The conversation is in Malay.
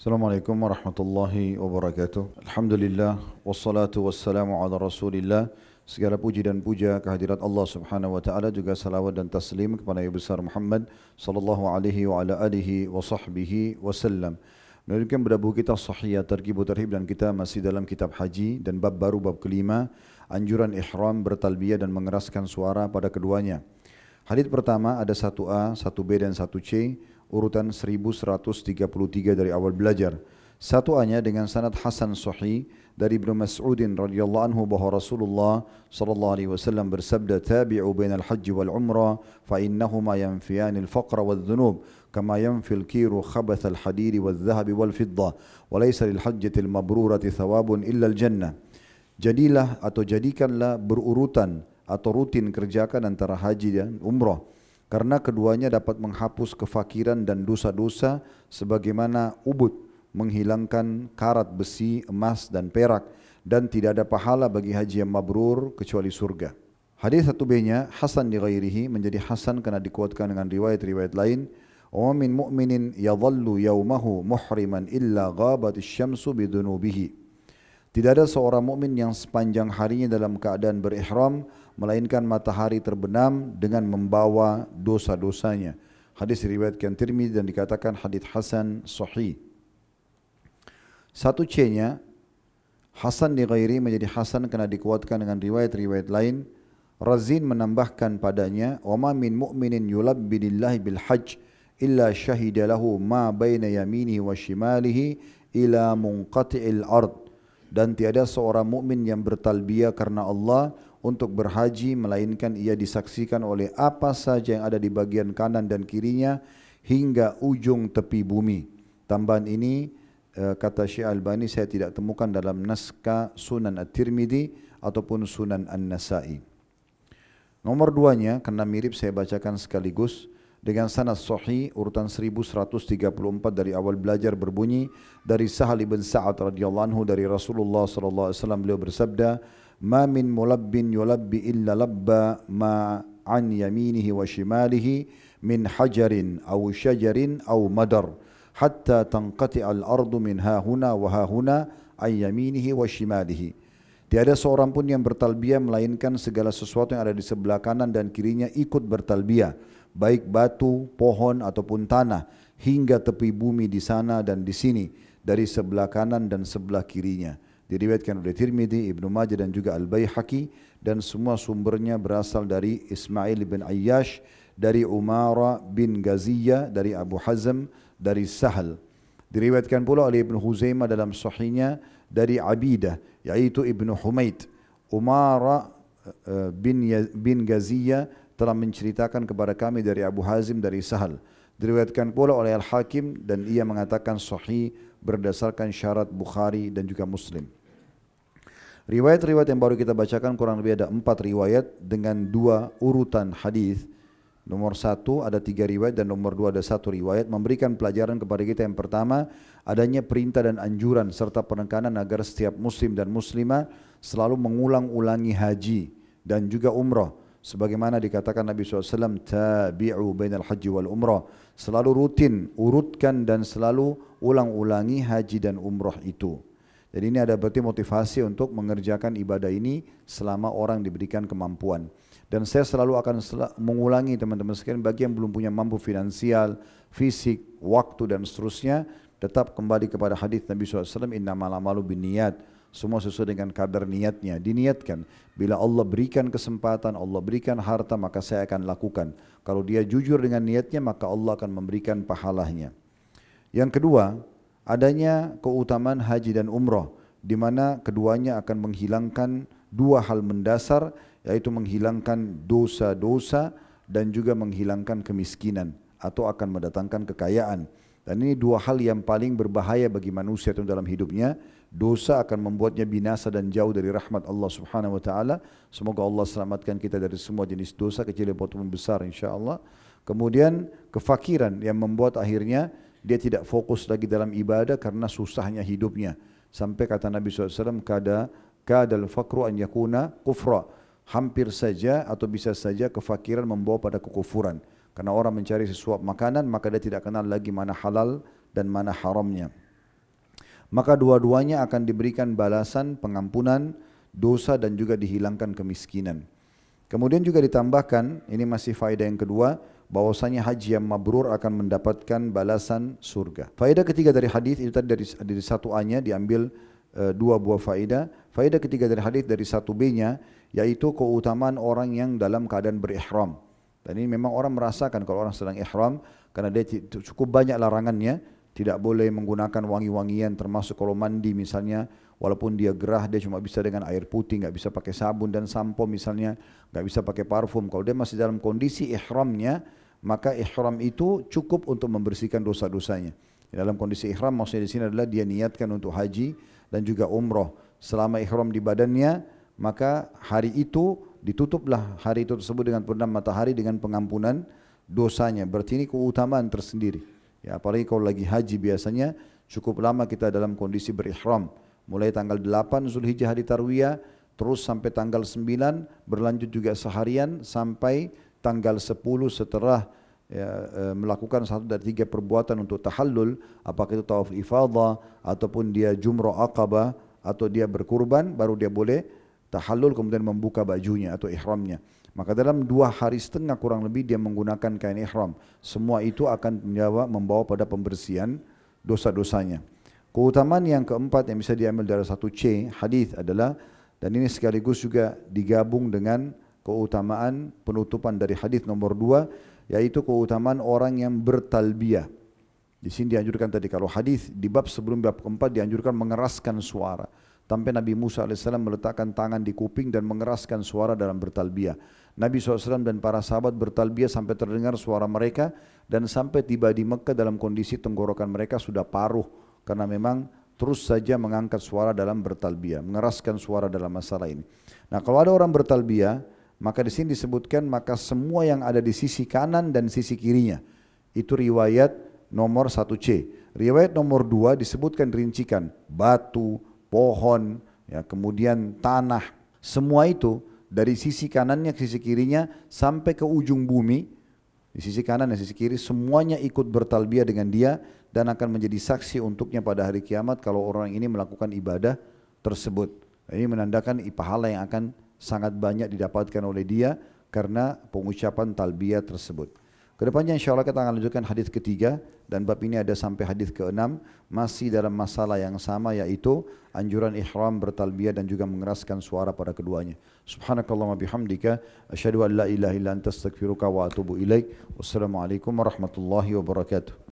Assalamualaikum warahmatullahi wabarakatuh. Alhamdulillah wassalatu wassalamu ala Rasulillah. Segala puji dan puja kehadirat Allah Subhanahu wa taala juga salawat dan taslim kepada Nabi besar Muhammad sallallahu alaihi wa ala alihi wa sahbihi wasallam. Melanjutkan berdabuh kita sahih targhib tarhib dan kita masih dalam kitab haji dan bab baru bab kelima anjuran ihram bertalbiyah dan mengeraskan suara pada keduanya. Hadis pertama ada satu A, satu B dan satu C urutan 1133 dari awal belajar. Satu hanya dengan sanad Hasan Sahih dari Ibnu Mas'udin radhiyallahu anhu bahwa Rasulullah sallallahu alaihi wasallam bersabda tabi'u bainal hajj wal umrah fa innahuma yanfiyan al faqr wal dhunub kama yanfi al kiru khabath al hadid wal dhahab wal fidda wa laysa lil hajjati al mabrurati thawabun illa al jannah. Jadilah atau jadikanlah berurutan atau rutin kerjakan antara haji dan umrah karena keduanya dapat menghapus kefakiran dan dosa-dosa sebagaimana ubud menghilangkan karat besi, emas dan perak dan tidak ada pahala bagi haji yang mabrur kecuali surga. Hadis satu B-nya Hasan di ghairihi menjadi Hasan karena dikuatkan dengan riwayat-riwayat lain. Wa min mu'minin yadhallu yawmahu muhriman illa ghabat asy-syamsu bidunubihi. Tidak ada seorang mukmin yang sepanjang harinya dalam keadaan berihram melainkan matahari terbenam dengan membawa dosa-dosanya. Hadis riwayatkan Tirmidzi dan dikatakan hadis hasan sahih. Satu C-nya Hasan di ghairi menjadi Hasan karena dikuatkan dengan riwayat-riwayat lain. Razin menambahkan padanya, "Wa min mu'minin yulabbi lillahi bil hajj illa shahida lahu ma baina yaminihi wa shimalihi ila munqati'il ard." Dan tiada seorang mukmin yang bertalbiyah karena Allah untuk berhaji melainkan ia disaksikan oleh apa saja yang ada di bagian kanan dan kirinya hingga ujung tepi bumi. Tambahan ini eh, kata Syekh Albani saya tidak temukan dalam naskah Sunan At-Tirmidzi ataupun Sunan An-Nasa'i. Nomor duanya karena mirip saya bacakan sekaligus dengan sanad sahih urutan 1134 dari awal belajar berbunyi dari Sahal bin Sa'ad radhiyallahu anhu dari Rasulullah sallallahu alaihi wasallam beliau bersabda ma min mulabbin yulabbi illa labba ma an yaminihi wa shimalihi min hajarin aw shajarin aw madar hatta tanqati al-ardu min ha huna wa ha huna yaminihi wa shimalihi Tiada seorang pun yang bertalbiah melainkan segala sesuatu yang ada di sebelah kanan dan kirinya ikut bertalbiah baik batu, pohon ataupun tanah hingga tepi bumi di sana dan di sini dari sebelah kanan dan sebelah kirinya diriwayatkan oleh Tirmidzi, Ibnu Majah dan juga Al-Baihaqi dan semua sumbernya berasal dari Ismail bin Ayyash dari Umara bin Gaziyah dari Abu Hazm dari Sahal. Diriwayatkan pula oleh Ibnu Huzaimah dalam sahihnya dari Abidah yaitu Ibnu Humaid. Umara eh, bin bin Gaziyah telah menceritakan kepada kami dari Abu Hazim dari Sahal. Diriwayatkan pula oleh Al-Hakim dan ia mengatakan sahih berdasarkan syarat Bukhari dan juga Muslim. Riwayat-riwayat yang baru kita bacakan kurang lebih ada empat riwayat dengan dua urutan hadis. Nomor satu ada tiga riwayat dan nomor dua ada satu riwayat memberikan pelajaran kepada kita yang pertama adanya perintah dan anjuran serta penekanan agar setiap muslim dan muslimah selalu mengulang-ulangi haji dan juga umrah sebagaimana dikatakan Nabi SAW tabi'u bainal haji wal umrah selalu rutin urutkan dan selalu ulang-ulangi haji dan umrah itu jadi ini ada berarti motivasi untuk mengerjakan ibadah ini selama orang diberikan kemampuan. Dan saya selalu akan sel mengulangi teman-teman sekalian bagi yang belum punya mampu finansial, fisik, waktu dan seterusnya, tetap kembali kepada hadis Nabi SAW, Inna malamalu bin niat. Semua sesuai dengan kadar niatnya. Diniatkan. Bila Allah berikan kesempatan, Allah berikan harta, maka saya akan lakukan. Kalau dia jujur dengan niatnya, maka Allah akan memberikan pahalanya. Yang kedua, adanya keutamaan haji dan umrah di mana keduanya akan menghilangkan dua hal mendasar yaitu menghilangkan dosa-dosa dan juga menghilangkan kemiskinan atau akan mendatangkan kekayaan. Dan ini dua hal yang paling berbahaya bagi manusia itu dalam hidupnya. Dosa akan membuatnya binasa dan jauh dari rahmat Allah Subhanahu wa taala. Semoga Allah selamatkan kita dari semua jenis dosa kecil maupun besar insyaallah. Kemudian kefakiran yang membuat akhirnya dia tidak fokus lagi dalam ibadah karena susahnya hidupnya. Sampai kata Nabi SAW, kada kadal fakru an yakuna kufra. Hampir saja atau bisa saja kefakiran membawa pada kekufuran. Karena orang mencari sesuap makanan, maka dia tidak kenal lagi mana halal dan mana haramnya. maka dua-duanya akan diberikan balasan pengampunan dosa dan juga dihilangkan kemiskinan. Kemudian juga ditambahkan, ini masih faedah yang kedua, bahwasanya haji yang mabrur akan mendapatkan balasan surga. Faedah ketiga dari hadis itu tadi dari, dari satu A-nya diambil uh, dua buah faedah. Faedah ketiga dari hadis dari satu B-nya yaitu keutamaan orang yang dalam keadaan berihram. Dan ini memang orang merasakan kalau orang sedang ihram karena dia cukup banyak larangannya, tidak boleh menggunakan wangi-wangian termasuk kalau mandi misalnya walaupun dia gerah dia cuma bisa dengan air putih nggak bisa pakai sabun dan sampo misalnya nggak bisa pakai parfum. Kalau dia masih dalam kondisi ihramnya maka ihram itu cukup untuk membersihkan dosa-dosanya. Dalam kondisi ihram maksudnya di sini adalah dia niatkan untuk haji dan juga umroh. Selama ihram di badannya maka hari itu ditutuplah hari itu tersebut dengan purnama matahari dengan pengampunan dosanya berarti ini keutamaan tersendiri Ya, apalagi kalau lagi haji biasanya cukup lama kita dalam kondisi berihram. Mulai tanggal 8 Zulhijjah hari Tarwiyah, terus sampai tanggal 9, berlanjut juga seharian sampai tanggal 10 setelah ya, e, melakukan satu dari tiga perbuatan untuk tahallul, apakah itu tawaf ifadah, ataupun dia jumrah aqabah, atau dia berkurban, baru dia boleh tahallul kemudian membuka bajunya atau ihramnya. Maka dalam dua hari setengah kurang lebih dia menggunakan kain ihram. Semua itu akan menjawab, membawa pada pembersihan dosa-dosanya. Keutamaan yang keempat yang bisa diambil dari satu C hadis adalah dan ini sekaligus juga digabung dengan keutamaan penutupan dari hadis nomor dua yaitu keutamaan orang yang bertalbiyah. Di sini dianjurkan tadi kalau hadis di bab sebelum bab keempat dianjurkan mengeraskan suara. Sampai Nabi Musa AS meletakkan tangan di kuping dan mengeraskan suara dalam bertalbiyah. Nabi SAW dan para sahabat bertalbiyah sampai terdengar suara mereka dan sampai tiba di Mekah dalam kondisi tenggorokan mereka sudah paruh karena memang terus saja mengangkat suara dalam bertalbiyah, mengeraskan suara dalam masalah ini. Nah, kalau ada orang bertalbiyah, maka di sini disebutkan maka semua yang ada di sisi kanan dan sisi kirinya. Itu riwayat nomor 1C. Riwayat nomor 2 disebutkan rincikan batu, pohon, ya, kemudian tanah, semua itu dari sisi kanannya ke sisi kirinya sampai ke ujung bumi, di sisi kanan dan sisi kiri semuanya ikut bertalbiah dengan dia dan akan menjadi saksi untuknya pada hari kiamat kalau orang ini melakukan ibadah tersebut. Ini menandakan pahala yang akan sangat banyak didapatkan oleh dia karena pengucapan talbiyah tersebut. Kedepannya insya Allah kita akan lanjutkan hadis ketiga dan bab ini ada sampai hadis keenam masih dalam masalah yang sama yaitu anjuran ihram bertalbiyah dan juga mengeraskan suara pada keduanya. Subhanakallahumma bihamdika asyhadu an la ilaha illa anta astaghfiruka wa atubu ilaik. Wassalamualaikum warahmatullahi wabarakatuh.